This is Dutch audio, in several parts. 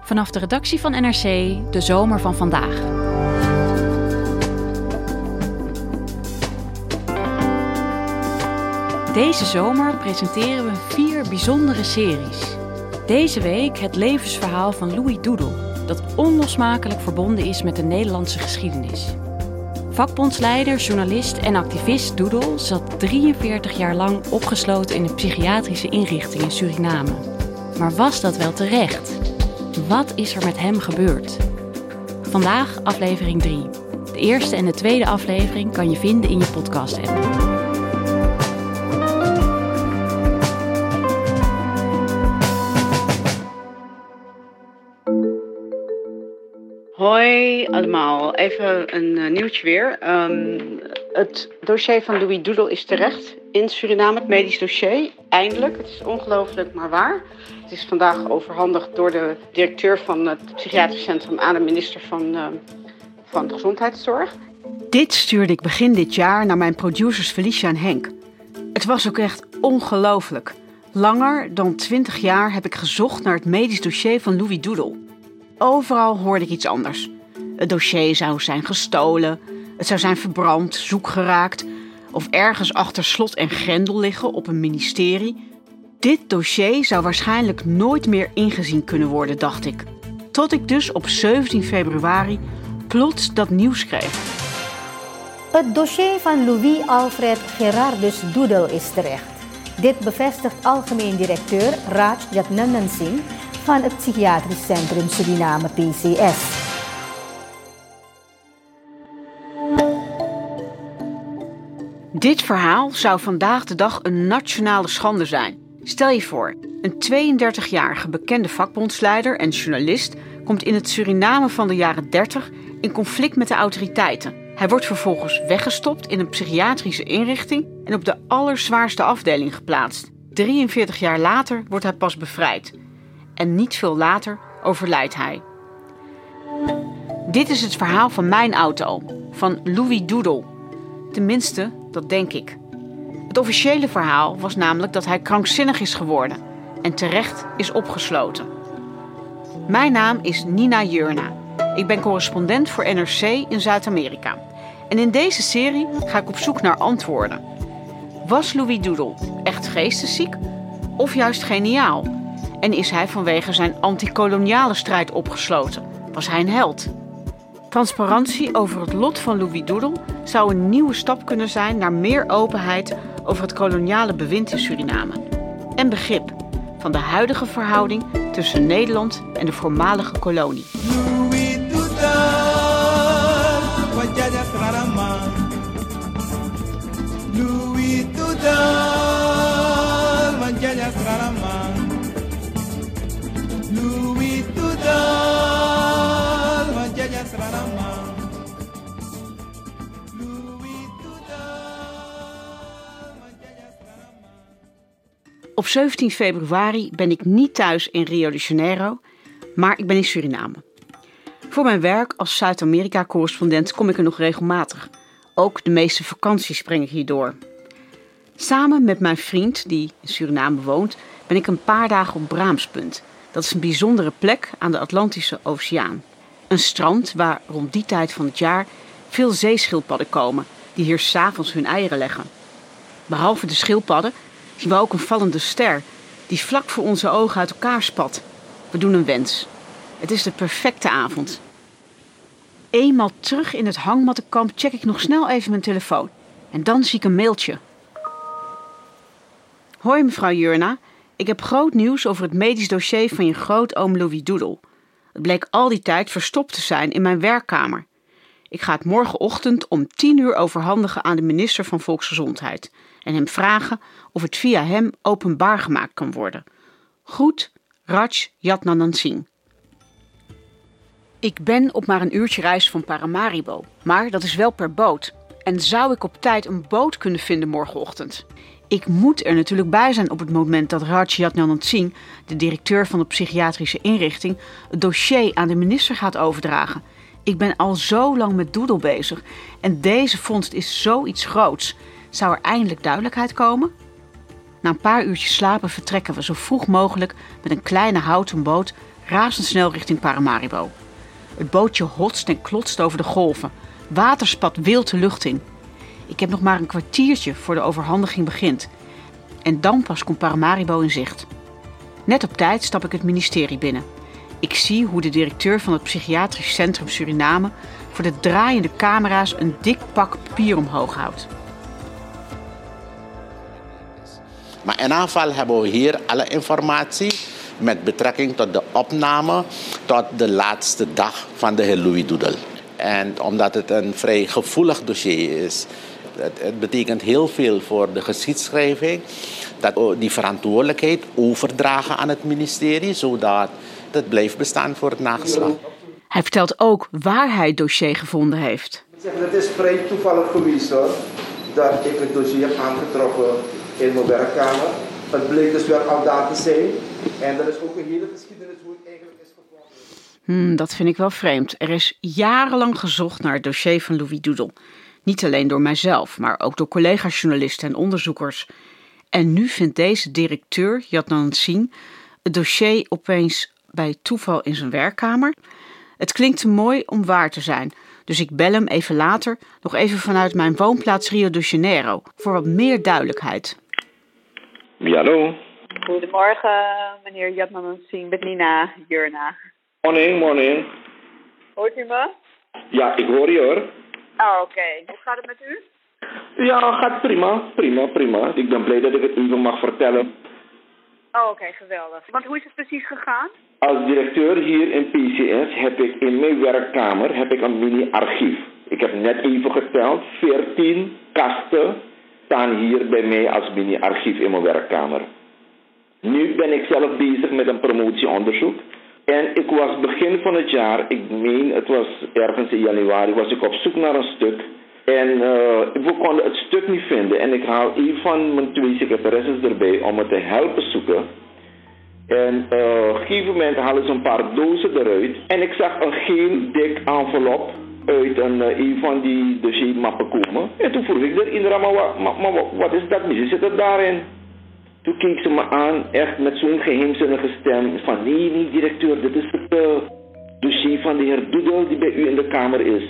Vanaf de redactie van NRC, de zomer van vandaag. Deze zomer presenteren we vier bijzondere series. Deze week het levensverhaal van Louis Doedel, dat onlosmakelijk verbonden is met de Nederlandse geschiedenis. Vakbondsleider, journalist en activist Doedel zat 43 jaar lang opgesloten in een psychiatrische inrichting in Suriname. Maar was dat wel terecht? Wat is er met hem gebeurd? Vandaag aflevering 3. De eerste en de tweede aflevering kan je vinden in je podcast-app. Hoi allemaal, even een uh, nieuwtje weer. Um, het dossier van Louis Doedel is terecht in Suriname, het medisch dossier. Eindelijk, het is ongelooflijk maar waar. Het is vandaag overhandigd door de directeur van het psychiatrisch centrum aan de minister van, uh, van de Gezondheidszorg. Dit stuurde ik begin dit jaar naar mijn producers Felicia en Henk. Het was ook echt ongelooflijk. Langer dan 20 jaar heb ik gezocht naar het medisch dossier van Louis Doedel. Overal hoorde ik iets anders. Het dossier zou zijn gestolen, het zou zijn verbrand, zoek geraakt of ergens achter slot en grendel liggen op een ministerie. Dit dossier zou waarschijnlijk nooit meer ingezien kunnen worden, dacht ik. Tot ik dus op 17 februari plots dat nieuws kreeg. Het dossier van Louis Alfred Gerardus Doedel is terecht. Dit bevestigt algemeen directeur Raj Jatnandan van het Psychiatrisch Centrum Suriname PCS. Dit verhaal zou vandaag de dag een nationale schande zijn. Stel je voor, een 32-jarige bekende vakbondsleider en journalist komt in het Suriname van de jaren 30 in conflict met de autoriteiten. Hij wordt vervolgens weggestopt in een psychiatrische inrichting en op de allerzwaarste afdeling geplaatst. 43 jaar later wordt hij pas bevrijd en niet veel later overlijdt hij. Dit is het verhaal van mijn auto, van Louis Doedel. Tenminste, dat denk ik. Het officiële verhaal was namelijk dat hij krankzinnig is geworden en terecht is opgesloten. Mijn naam is Nina Jurna. Ik ben correspondent voor NRC in Zuid-Amerika. En in deze serie ga ik op zoek naar antwoorden. Was Louis Doedel echt geestesziek of juist geniaal? En is hij vanwege zijn antikoloniale strijd opgesloten? Was hij een held? Transparantie over het lot van Louis Doedel zou een nieuwe stap kunnen zijn naar meer openheid over het koloniale bewind in Suriname. En begrip van de huidige verhouding tussen Nederland en de voormalige kolonie. Op 17 februari ben ik niet thuis in Rio de Janeiro, maar ik ben in Suriname. Voor mijn werk als Zuid-Amerika-correspondent kom ik er nog regelmatig. Ook de meeste vakanties breng ik hier door. Samen met mijn vriend, die in Suriname woont, ben ik een paar dagen op Braamspunt. Dat is een bijzondere plek aan de Atlantische Oceaan. Een strand waar rond die tijd van het jaar veel zeeschildpadden komen, die hier s'avonds hun eieren leggen. Behalve de schildpadden zien we ook een vallende ster die vlak voor onze ogen uit elkaar spat. We doen een wens. Het is de perfecte avond. Eenmaal terug in het hangmattenkamp check ik nog snel even mijn telefoon. En dan zie ik een mailtje. Hoi mevrouw Jurna, ik heb groot nieuws over het medisch dossier van je grootoom Louis Doedel. Het bleek al die tijd verstopt te zijn in mijn werkkamer. Ik ga het morgenochtend om 10 uur overhandigen aan de minister van Volksgezondheid en hem vragen of het via hem openbaar gemaakt kan worden. Goed, Raj Yatnanand. Ik ben op maar een uurtje reis van Paramaribo, maar dat is wel per boot. En zou ik op tijd een boot kunnen vinden morgenochtend? Ik moet er natuurlijk bij zijn op het moment dat Raj Yatnanand de directeur van de psychiatrische inrichting, het dossier aan de minister gaat overdragen. Ik ben al zo lang met Doodle bezig en deze vondst is zoiets groots. Zou er eindelijk duidelijkheid komen? Na een paar uurtjes slapen vertrekken we zo vroeg mogelijk met een kleine houten boot razendsnel richting Paramaribo. Het bootje hotst en klotst over de golven. Water spat wild de lucht in. Ik heb nog maar een kwartiertje voor de overhandiging begint. En dan pas komt Paramaribo in zicht. Net op tijd stap ik het ministerie binnen. Ik zie hoe de directeur van het psychiatrisch centrum Suriname voor de draaiende camera's een dik pak papier omhoog houdt. Maar in aanval hebben we hier alle informatie met betrekking tot de opname tot de laatste dag van de heer Louis Doedel. En omdat het een vrij gevoelig dossier is, het, het betekent heel veel voor de geschiedschrijving, dat we die verantwoordelijkheid overdragen aan het ministerie, zodat het blijft bestaan voor het nageslacht. Hij vertelt ook waar hij het dossier gevonden heeft. Het is vrij toevallig geweest hoor, dat ik het dossier heb aangetroffen in mijn werkkamer. Het bleek dus weer al daar te zijn. En er is ook een hele geschiedenis hoe het eigenlijk is gevonden. Hmm, dat vind ik wel vreemd. Er is jarenlang gezocht naar het dossier van Louis Doedel. Niet alleen door mijzelf, maar ook door collega-journalisten en onderzoekers. En nu vindt deze directeur, Jadnan Singh, het dossier opeens bij toeval in zijn werkkamer. Het klinkt mooi om waar te zijn, dus ik bel hem even later nog even vanuit mijn woonplaats Rio de Janeiro voor wat meer duidelijkheid. Ja, hallo. Goedemorgen, meneer Jadman Singh, met Nina Jurna. Morning, morning. Hoort u me? Ja, ik hoor je hoor. Oh, oké. Hoe gaat het met u? Ja, gaat prima, prima, prima. Ik ben blij dat ik het even mag vertellen. Oh, oké, geweldig. Want hoe is het precies gegaan? Als directeur hier in PCS heb ik in mijn werkkamer heb ik een mini-archief. Ik heb net even geteld, 14 kasten staan hier bij mij als mini-archief in mijn werkkamer. Nu ben ik zelf bezig met een promotieonderzoek. En ik was begin van het jaar, ik meen het was ergens in januari, was ik op zoek naar een stuk. En uh, we konden het stuk niet vinden. En ik haal een van mijn twee secretaresses erbij om het te helpen zoeken. En uh, op een gegeven moment halen ze een paar dozen eruit. En ik zag een geel dik envelop uit een, uh, een van die dossiermappen komen. En toen vroeg ik er inderdaad, maar, wat, maar, maar wat is dat? Misschien zit het daarin. Toen keek ze me aan, echt met zo'n geheimzinnige stem. Van nee, nee, directeur, dit is het uh, dossier van de heer Doedel die bij u in de kamer is.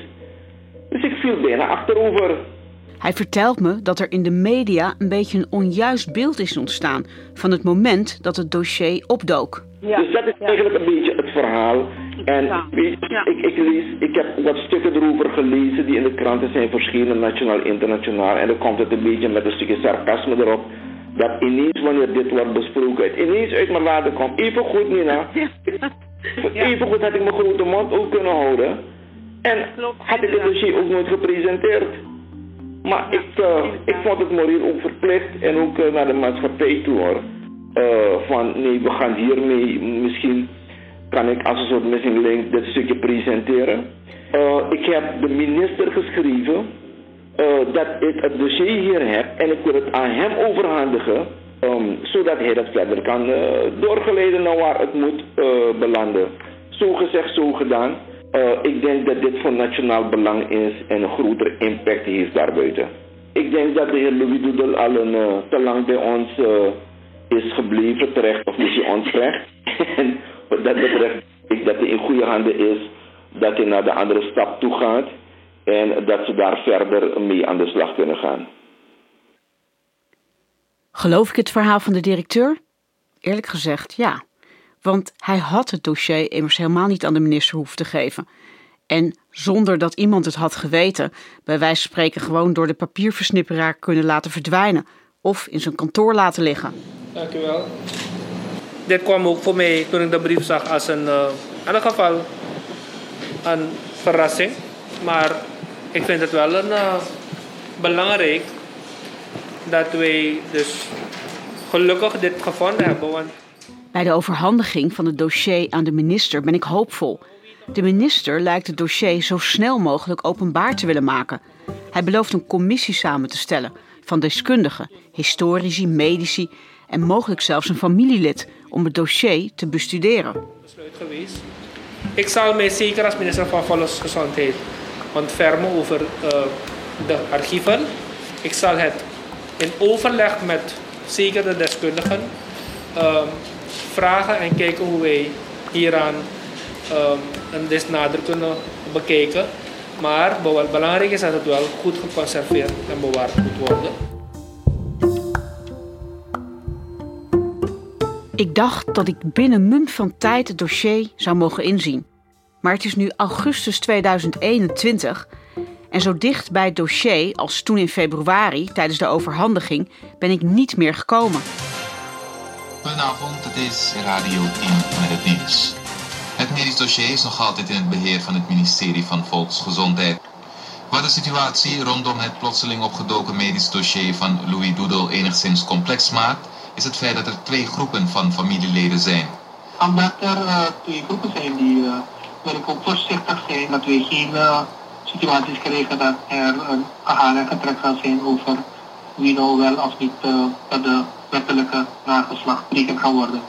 Dus ik viel bijna achterover. Hij vertelt me dat er in de media een beetje een onjuist beeld is ontstaan van het moment dat het dossier opdook. Ja, dus dat is ja. eigenlijk een beetje het verhaal. En ja. weet je, ik, ik, lees, ik heb wat stukken erover gelezen die in de kranten zijn verschenen, nationaal, internationaal. En dan komt het een beetje met een stukje sarcasme erop. Dat ineens wanneer dit wordt besproken, het ineens uit mijn laden komt. Even goed, Nina. Even goed had ik mijn grote mond ook kunnen houden. En Klopt, had ik het dossier ook nooit gepresenteerd. Maar ja, ik, uh, ik vond het moreel ook verplicht en ook uh, naar de maatschappij toe hoor. Uh, van nee, we gaan hiermee, misschien kan ik als een soort missing link dit stukje presenteren. ik heb de minister geschreven dat ik het dossier hier heb en ik wil het aan hem overhandigen. Um, zodat hij dat verder kan doorgeleiden naar waar het moet belanden. Zo gezegd, zo gedaan. Uh, ik denk dat dit van nationaal belang is en een grotere impact heeft daarbuiten. Ik denk dat de heer Louis Doedel al een, uh, te lang bij ons uh, is gebleven, terecht of misschien onterecht. wat dat betreft, ik dat hij in goede handen is, dat hij naar de andere stap toe gaat en dat ze daar verder mee aan de slag kunnen gaan. Geloof ik het verhaal van de directeur? Eerlijk gezegd, ja. Want hij had het dossier immers helemaal niet aan de minister hoeven te geven. En zonder dat iemand het had geweten, bij wijze van spreken gewoon door de papierversnipperaar kunnen laten verdwijnen of in zijn kantoor laten liggen. Dank u wel. Dit kwam ook voor mij toen ik de brief zag als een, uh, in ieder geval, een verrassing. Maar ik vind het wel een, uh, belangrijk dat wij dus gelukkig dit gevonden hebben. Bij de overhandiging van het dossier aan de minister ben ik hoopvol. De minister lijkt het dossier zo snel mogelijk openbaar te willen maken. Hij belooft een commissie samen te stellen van deskundigen, historici, medici en mogelijk zelfs een familielid om het dossier te bestuderen. Ik zal mij zeker als minister van Volksgezondheid ontfermen over uh, de archieven. Ik zal het in overleg met zeker de deskundigen uh, vragen en kijken hoe wij hieraan um, een des nader kunnen bekijken. Maar belangrijk is dat het wel goed geconserveerd en bewaard moet worden. Ik dacht dat ik binnen munt van tijd het dossier zou mogen inzien. Maar het is nu augustus 2021 en zo dicht bij het dossier als toen in februari tijdens de overhandiging ben ik niet meer gekomen. Goedenavond, het is Radio 10 met het nieuws. Het medisch dossier is nog altijd in het beheer van het ministerie van Volksgezondheid. Wat de situatie rondom het plotseling opgedoken medisch dossier van Louis Doedel enigszins complex maakt, is het feit dat er twee groepen van familieleden zijn. Omdat er uh, twee groepen zijn die uh, wil ik ook voorzichtig zijn dat we geen uh, situaties krijgen dat er een gehaal en getrek zal zijn over wie nou wel of niet dat de wettelijke nageslag berekend kan worden.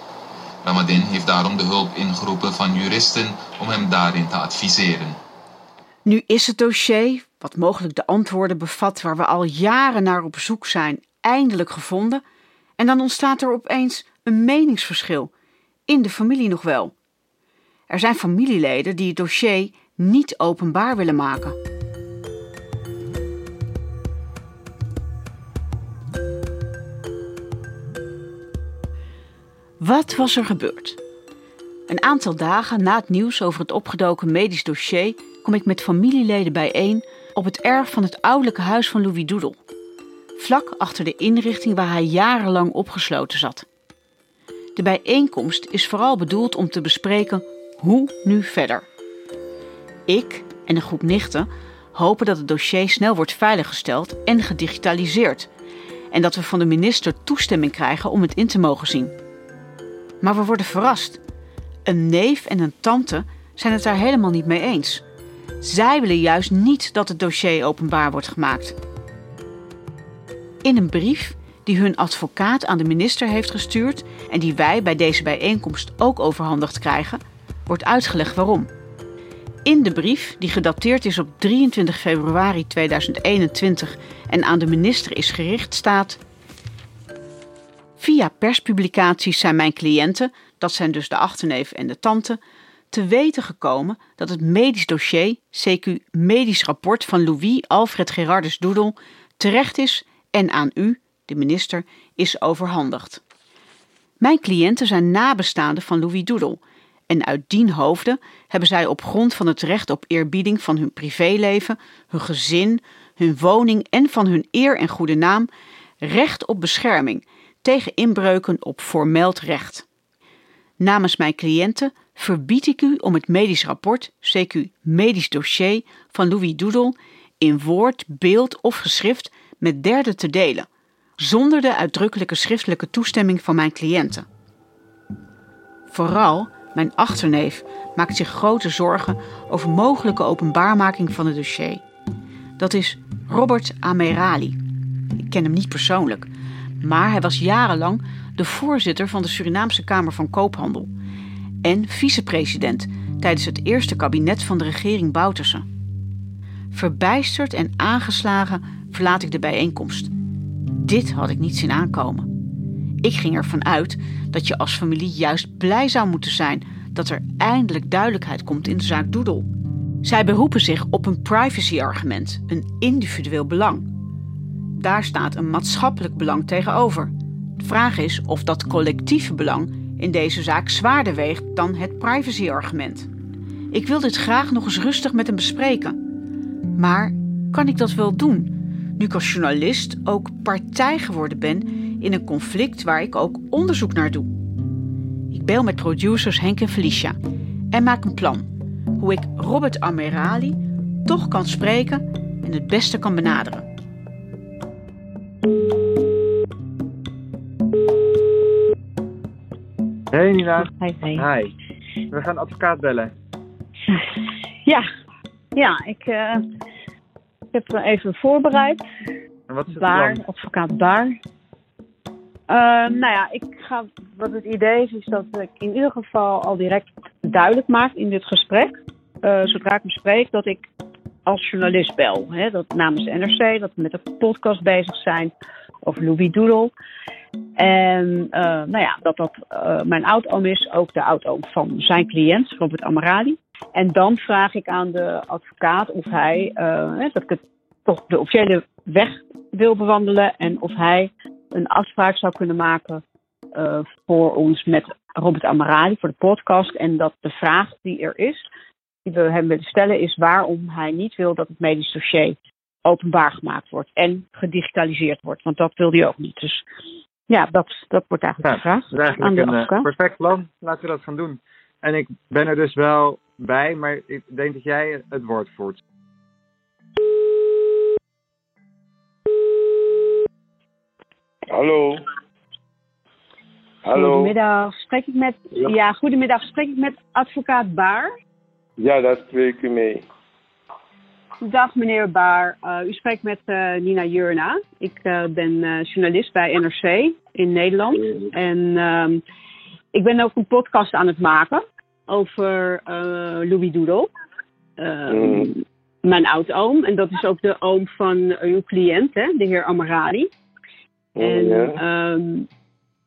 Ramadin heeft daarom de hulp ingeroepen van juristen om hem daarin te adviseren. Nu is het dossier, wat mogelijk de antwoorden bevat waar we al jaren naar op zoek zijn, eindelijk gevonden. En dan ontstaat er opeens een meningsverschil. In de familie nog wel. Er zijn familieleden die het dossier niet openbaar willen maken. Wat was er gebeurd? Een aantal dagen na het nieuws over het opgedoken medisch dossier kom ik met familieleden bijeen op het erf van het ouderlijke huis van Louis Doedel. Vlak achter de inrichting waar hij jarenlang opgesloten zat. De bijeenkomst is vooral bedoeld om te bespreken hoe nu verder. Ik en een groep nichten hopen dat het dossier snel wordt veiliggesteld en gedigitaliseerd. En dat we van de minister toestemming krijgen om het in te mogen zien. Maar we worden verrast. Een neef en een tante zijn het daar helemaal niet mee eens. Zij willen juist niet dat het dossier openbaar wordt gemaakt. In een brief die hun advocaat aan de minister heeft gestuurd en die wij bij deze bijeenkomst ook overhandigd krijgen, wordt uitgelegd waarom. In de brief, die gedateerd is op 23 februari 2021 en aan de minister is gericht, staat: Via perspublicaties zijn mijn cliënten, dat zijn dus de achterneef en de tante, te weten gekomen dat het medisch dossier, CQ Medisch Rapport van Louis Alfred Gerardus Doedel, terecht is en aan u, de minister, is overhandigd. Mijn cliënten zijn nabestaanden van Louis Doedel en uit dien hoofde hebben zij op grond van het recht op eerbieding van hun privéleven, hun gezin, hun woning en van hun eer en goede naam recht op bescherming tegen inbreuken op formeel recht. Namens mijn cliënten verbied ik u om het medisch rapport, CQ medisch dossier van Louis Doedel in woord, beeld of geschrift met derden te delen, zonder de uitdrukkelijke schriftelijke toestemming van mijn cliënten. Vooral mijn achterneef maakt zich grote zorgen over mogelijke openbaarmaking van het dossier. Dat is Robert Amerali. Ik ken hem niet persoonlijk, maar hij was jarenlang de voorzitter van de Surinaamse Kamer van Koophandel en vicepresident tijdens het eerste kabinet van de regering Bouterse. Verbijsterd en aangeslagen verlaat ik de bijeenkomst. Dit had ik niet zien aankomen. Ik ging ervan uit dat je als familie juist blij zou moeten zijn dat er eindelijk duidelijkheid komt in de zaak Doedel. Zij beroepen zich op een privacy-argument, een individueel belang daar staat een maatschappelijk belang tegenover. De vraag is of dat collectieve belang in deze zaak zwaarder weegt dan het privacy-argument. Ik wil dit graag nog eens rustig met hem bespreken. Maar kan ik dat wel doen, nu ik als journalist ook partij geworden ben in een conflict waar ik ook onderzoek naar doe? Ik bel met producers Henk en Felicia en maak een plan hoe ik Robert Amerali toch kan spreken en het beste kan benaderen. Hey Nina. Hi, hi. Hi. We gaan advocaat bellen. Ja, ja ik, eh, ik heb me even voorbereid. En wat is het Baar, plan? advocaat Baar. Eh, nou ja, ik ga, wat het idee is, is dat ik in ieder geval al direct duidelijk maak in dit gesprek, eh, zodra ik hem spreek, dat ik als journalist bel. Hè, dat namens NRC, dat we met een podcast bezig zijn over Louis Doedel. En eh, nou ja, dat dat mijn oud-oom is, ook de oud-oom van zijn cliënt, Robert Amarali. En dan vraag ik aan de advocaat of hij, eh, dat ik het toch de officiële weg wil bewandelen en of hij een afspraak zou kunnen maken eh, voor ons met Robert Amarali voor de podcast. En dat de vraag die er is, die we hem willen stellen, is waarom hij niet wil dat het medisch dossier openbaar gemaakt wordt en gedigitaliseerd wordt. Want dat wil hij ook niet. Dus ja, dat, dat wordt eigenlijk de vraag Dat is aan de een eh, advocaat. perfect plan. Laten we dat gaan doen. En ik ben er dus wel bij, maar ik denk dat jij het woord voert. Hallo. Hallo. Goedemiddag, spreek ik met, Ja. ja. goedemiddag, spreek ik met advocaat Baar. Ja, daar spreek u mee. Dag meneer Baar, Eh, u spreekt met eh, Nina Jurna. Ik eh, ben eh, journalist bij NRC in Nederland. En ehm, ik ben ook een podcast aan het maken over eh, Louis Doedel. Ehm, Mm. Mijn oud-oom. En dat is ook de oom van eh, uw cliënt, hè, de heer Amarali. En ehm,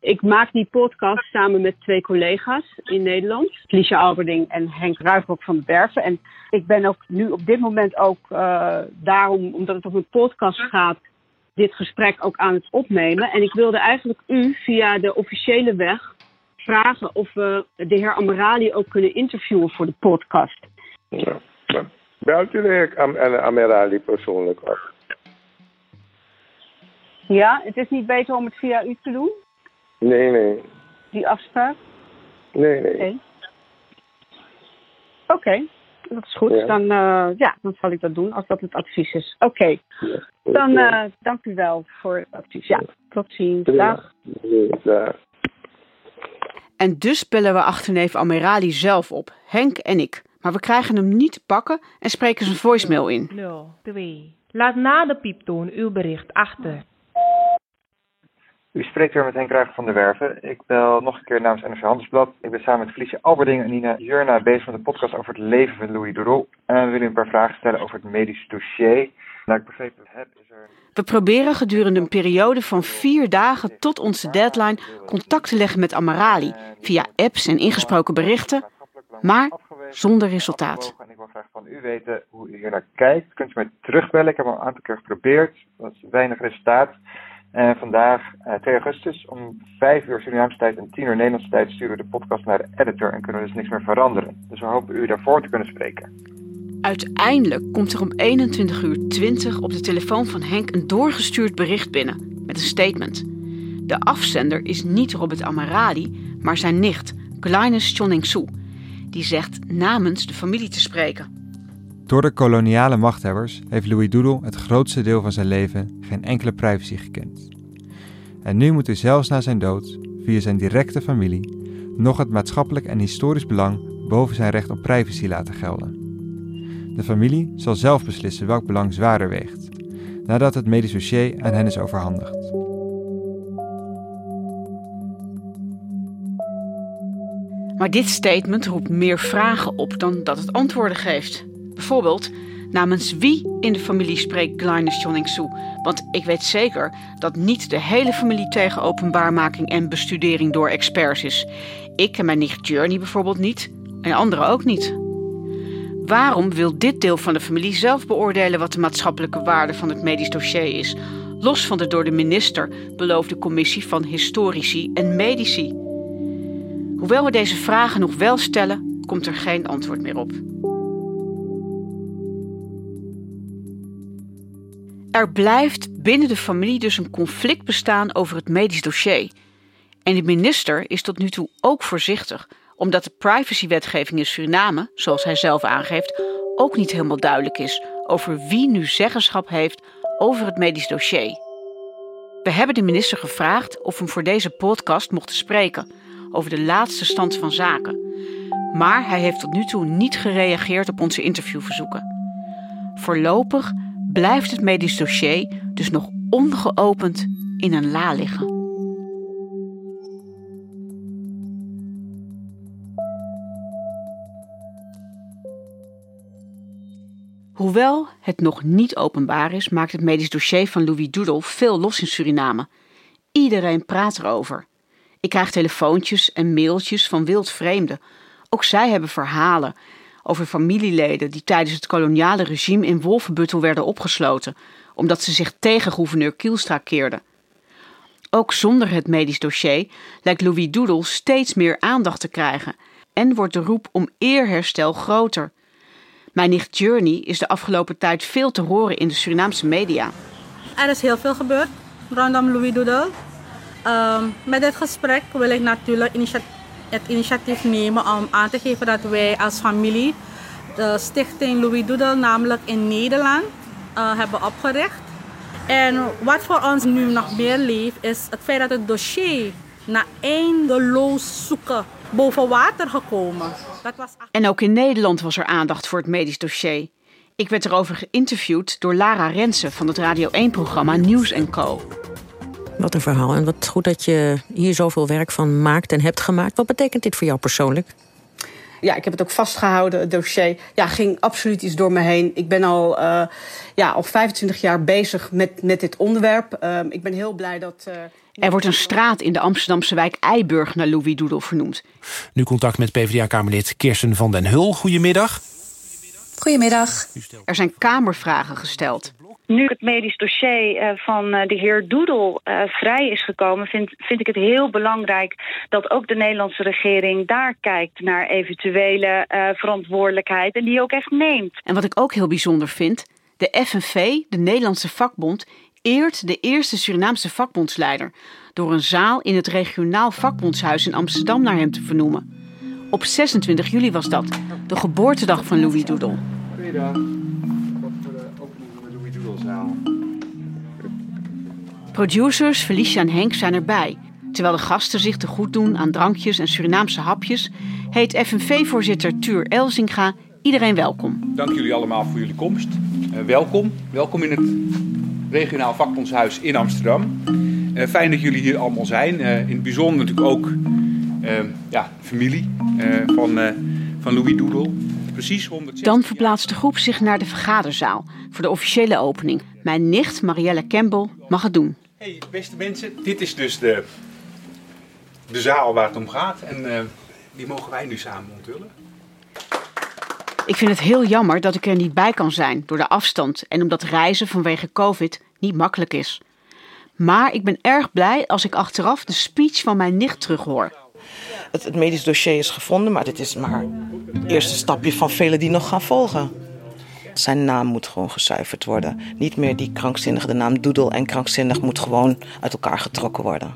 ik maak die podcast samen met twee collega's in Nederland. Liesje Alberding en Henk Ruigrok van de Werven. En ik ben ook nu op dit moment ook eh, daarom, omdat het om een podcast gaat, dit gesprek ook aan het opnemen. En ik wilde eigenlijk u via de officiële weg vragen of we de heer Amarali ook kunnen interviewen voor de podcast. Ja. Belt u de heer Am persoonlijk af? Ja, het is niet beter om het via u te doen, Nee, nee. die afspraak? Nee, nee. Oké. Dat is goed. Ja. Dan, eh, ja, dan zal ik dat doen als dat het advies is. Oké, dan eh, dank u wel voor het advies. Ja, tot ziens. Dag. Nee, dag. En dus bellen we achterneef Amerali zelf op, Henk en ik. Maar we krijgen hem niet te pakken en spreken zijn voicemail in. 02. Laat na de pieptoon uw bericht achter. U spreekt weer met Henk Ruiger van de Werven. Ik bel nog een keer namens NRC Handelsblad. Ik ben samen met Felicia Alberding en Nina Jurna bezig met een podcast over het leven van Louis Doudou. En we willen een paar vragen stellen over het medische dossier. Nou, ik begrepen heb, is er... We proberen gedurende een periode van vier dagen tot onze deadline contact te leggen met Amarali via apps en ingesproken berichten, maar zonder resultaat. En ik wil graag van u weten hoe u hier naar kijkt. Kunt u mij terugbellen? Ik heb al een aantal keer geprobeerd. Dat is weinig resultaat. En vandaag, eh, 2 augustus, om 5 uur Surinaamse tijd en 10 uur Nederlandse tijd sturen we de podcast naar de editor en kunnen we dus niks meer veranderen. Dus we hopen u daarvoor te kunnen spreken. Uiteindelijk komt er om 21 uur 20 op de telefoon van Henk een doorgestuurd bericht binnen met een statement. De afzender is niet Robert Amarali, maar zijn nicht, Glynis Choningsu. Die zegt namens de familie te spreken. Door de koloniale machthebbers heeft Louis Doedel het grootste deel van zijn leven geen enkele privacy gekend. En nu moet hij zelfs na zijn dood, via zijn directe familie, nog het maatschappelijk en historisch belang boven zijn recht op privacy laten gelden. De familie zal zelf beslissen welk belang zwaarder weegt, nadat het medisch dossier aan hen is overhandigd. Maar dit statement roept meer vragen op dan dat het antwoorden geeft. Bijvoorbeeld, namens wie in de familie spreekt Glynis Choningsu? Want ik weet zeker dat niet de hele familie tegen openbaarmaking en bestudering door experts is. Ik en mijn nicht Journey bijvoorbeeld niet, en anderen ook niet. Waarom wil dit deel van de familie zelf beoordelen wat de maatschappelijke waarde van het medisch dossier is, los van de door de minister beloofde commissie van historici en medici? Hoewel we deze vragen nog wel stellen, komt er geen antwoord meer op. Er blijft binnen de familie dus een conflict bestaan over het medisch dossier. En de minister is tot nu toe ook voorzichtig, omdat de privacywetgeving in Suriname, zoals hij zelf aangeeft, ook niet helemaal duidelijk is over wie nu zeggenschap heeft over het medisch dossier. We hebben de minister gevraagd of hem voor deze podcast mochten spreken over de laatste stand van zaken. Maar hij heeft tot nu toe niet gereageerd op onze interviewverzoeken. Voorlopig blijft het medisch dossier dus nog ongeopend in een la liggen. Hoewel het nog niet openbaar is, maakt het medisch dossier van Louis Doedel veel los in Suriname. Iedereen praat erover. Ik krijg telefoontjes en mailtjes van wildvreemden. Ook zij hebben verhalen over familieleden die tijdens het koloniale regime in Wolvenbuttel werden opgesloten, omdat ze zich tegen gouverneur Kielstra keerden. Ook zonder het medisch dossier lijkt Louis Doedel steeds meer aandacht te krijgen en wordt de roep om eerherstel groter. Mijn nicht Journey is de afgelopen tijd veel te horen in de Surinaamse media. Er is heel veel gebeurd rondom Louis Doedel. Um, met dit gesprek wil ik natuurlijk het initiatief nemen om aan te geven dat wij als familie de stichting Louis Doedel namelijk in Nederland uh, hebben opgericht. En wat voor ons nu nog meer leeft is het feit dat het dossier na eindeloos zoeken boven water gekomen. Dat was... En ook in Nederland was er aandacht voor het medisch dossier. Ik werd erover geïnterviewd door Lara Rensen van het Radio 1-programma Nieuws Co. Wat een verhaal. En wat goed dat je hier zoveel werk van maakt en hebt gemaakt. Wat betekent dit voor jou persoonlijk? ja, ik heb het ook vastgehouden, het dossier. Ja, ging absoluut iets door me heen. Ik ben al, uh, ja, al 25 jaar bezig met, met dit onderwerp. Uh, ik ben heel blij dat. Uh, er wordt een straat in de Amsterdamse wijk Eiburg naar Louis Doedel vernoemd. Nu contact met PvdA-kamerlid Kirsten van den Hul. Goedemiddag. Goedemiddag. Er zijn kamervragen gesteld. Nu het medisch dossier uh, van uh, de heer Doedel uh, vrij is gekomen... Vind, vind ik het heel belangrijk dat ook de Nederlandse regering... daar kijkt naar eventuele verantwoordelijkheid en die ook echt neemt. En wat ik ook heel bijzonder vind... de FNV, de Nederlandse vakbond... eert de eerste Surinaamse vakbondsleider... door een zaal in het regionaal vakbondshuis in Amsterdam naar hem te vernoemen. Op 26 juli was dat, de geboortedag van Louis Doedel. Goeiedag. Producers Felicia en Henk zijn erbij. Terwijl de gasten zich te goed doen aan drankjes en Surinaamse hapjes, heet FNV-voorzitter Tuur Elzinga iedereen welkom. Dank jullie allemaal voor jullie komst. Uh, welkom. Welkom in het regionaal vakbondshuis in Amsterdam. Uh, fijn dat jullie hier allemaal zijn. Uh, in het bijzonder natuurlijk ook ja, familie van, van Louis Doedel. Precies 160 Dan verplaatst de groep zich naar de vergaderzaal voor de officiële opening. Mijn nicht Marielle Campbell mag het doen. Hey, beste mensen, dit is dus de, de zaal waar het om gaat. En uh, die mogen wij nu samen onthullen. Ik vind het heel jammer dat ik er niet bij kan zijn door de afstand en omdat reizen vanwege COVID niet makkelijk is. Maar ik ben erg blij als ik achteraf de speech van mijn nicht terughoor. Het, het medisch dossier is gevonden, maar dit is maar het eerste stapje van vele die nog gaan volgen. Zijn naam moet gewoon gezuiverd worden. Niet meer die krankzinnige, de naam Doedel en krankzinnig moet gewoon uit elkaar getrokken worden.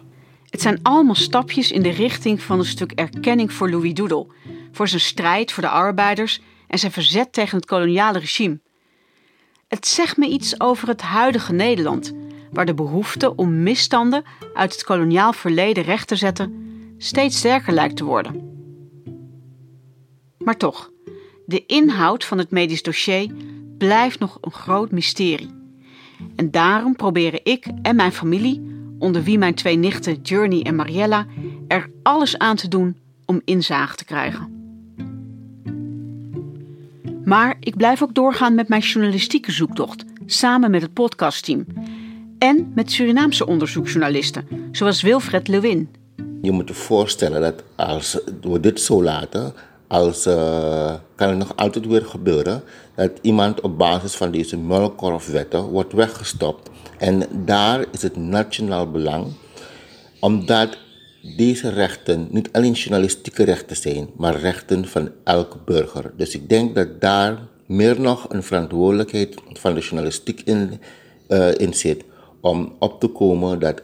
Het zijn allemaal stapjes in de richting van een stuk erkenning voor Louis Doedel. Voor zijn strijd voor de arbeiders en zijn verzet tegen het koloniale regime. Het zegt me iets over het huidige Nederland, waar de behoefte om misstanden uit het koloniaal verleden recht te zetten steeds sterker lijkt te worden. Maar toch, de inhoud van het medisch dossier blijft nog een groot mysterie. En daarom proberen ik en mijn familie, onder wie mijn twee nichten Journey en Mariella, er alles aan te doen om inzage te krijgen. Maar ik blijf ook doorgaan met mijn journalistieke zoektocht, samen met het podcastteam. En met Surinaamse onderzoeksjournalisten, zoals Wilfred Lewin. Je moet je voorstellen dat als we dit zo laten, als, uh, kan het nog altijd weer gebeuren dat iemand op basis van deze muilkorfwetten wordt weggestopt. En daar is het nationaal belang, omdat deze rechten niet alleen journalistieke rechten zijn, maar rechten van elke burger. Dus ik denk dat daar meer nog een verantwoordelijkheid van de journalistiek in, uh, in zit om op te komen dat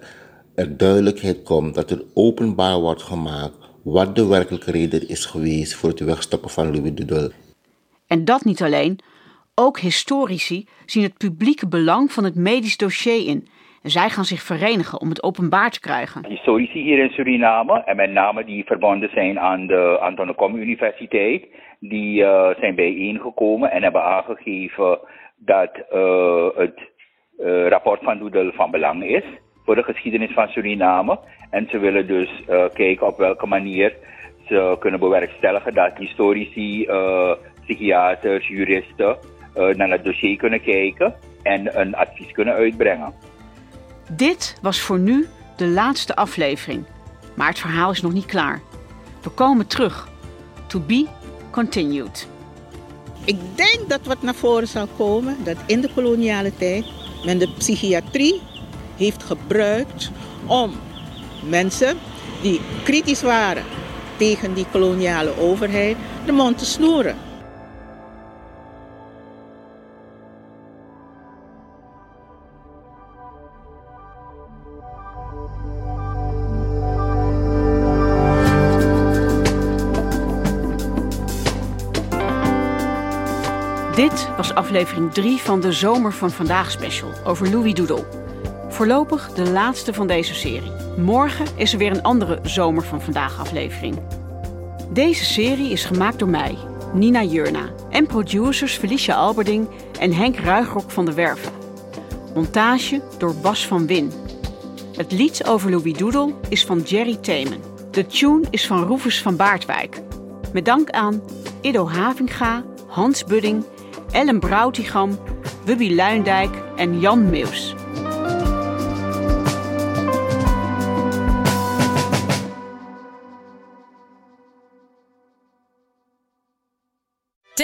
er duidelijkheid komt, dat er openbaar wordt gemaakt wat de werkelijke reden is geweest voor het wegstoppen van Louis Doudel. En dat niet alleen. Ook historici zien het publieke belang van het medisch dossier in. En zij gaan zich verenigen om het openbaar te krijgen. Historici hier in Suriname, en met name die verbonden zijn aan de Anton Kom Universiteit, die uh, zijn bijeengekomen en hebben aangegeven dat uh, het uh, rapport van Doedel van belang is voor de geschiedenis van Suriname. En ze willen dus kijken op welke manier ze kunnen bewerkstelligen dat historici, psychiaters, juristen naar het dossier kunnen kijken en een advies kunnen uitbrengen. Dit was voor nu de laatste aflevering, maar het verhaal is nog niet klaar. We komen terug. To be continued. Ik denk dat wat naar voren zal komen, dat in de koloniale tijd men de psychiatrie heeft gebruikt om mensen die kritisch waren tegen die koloniale overheid de mond te snoeren. Dit was aflevering 3 van de Zomer van Vandaag special over Louis Doodle. Voorlopig de laatste van deze serie. Morgen is er weer een andere Zomer van Vandaag aflevering. Deze serie is gemaakt door mij, Nina Jurna, en producers Felicia Alberding en Henk Ruigrok van de Werven. Montage door Bas van Win. Het lied over Louis Doodle is van Jerry Themen. De tune is van Roefus van Baardwijk. Met dank aan Ido Havinga, Hans Budding Ellen Broutigam, Wubby Luindijk en Jan Meus.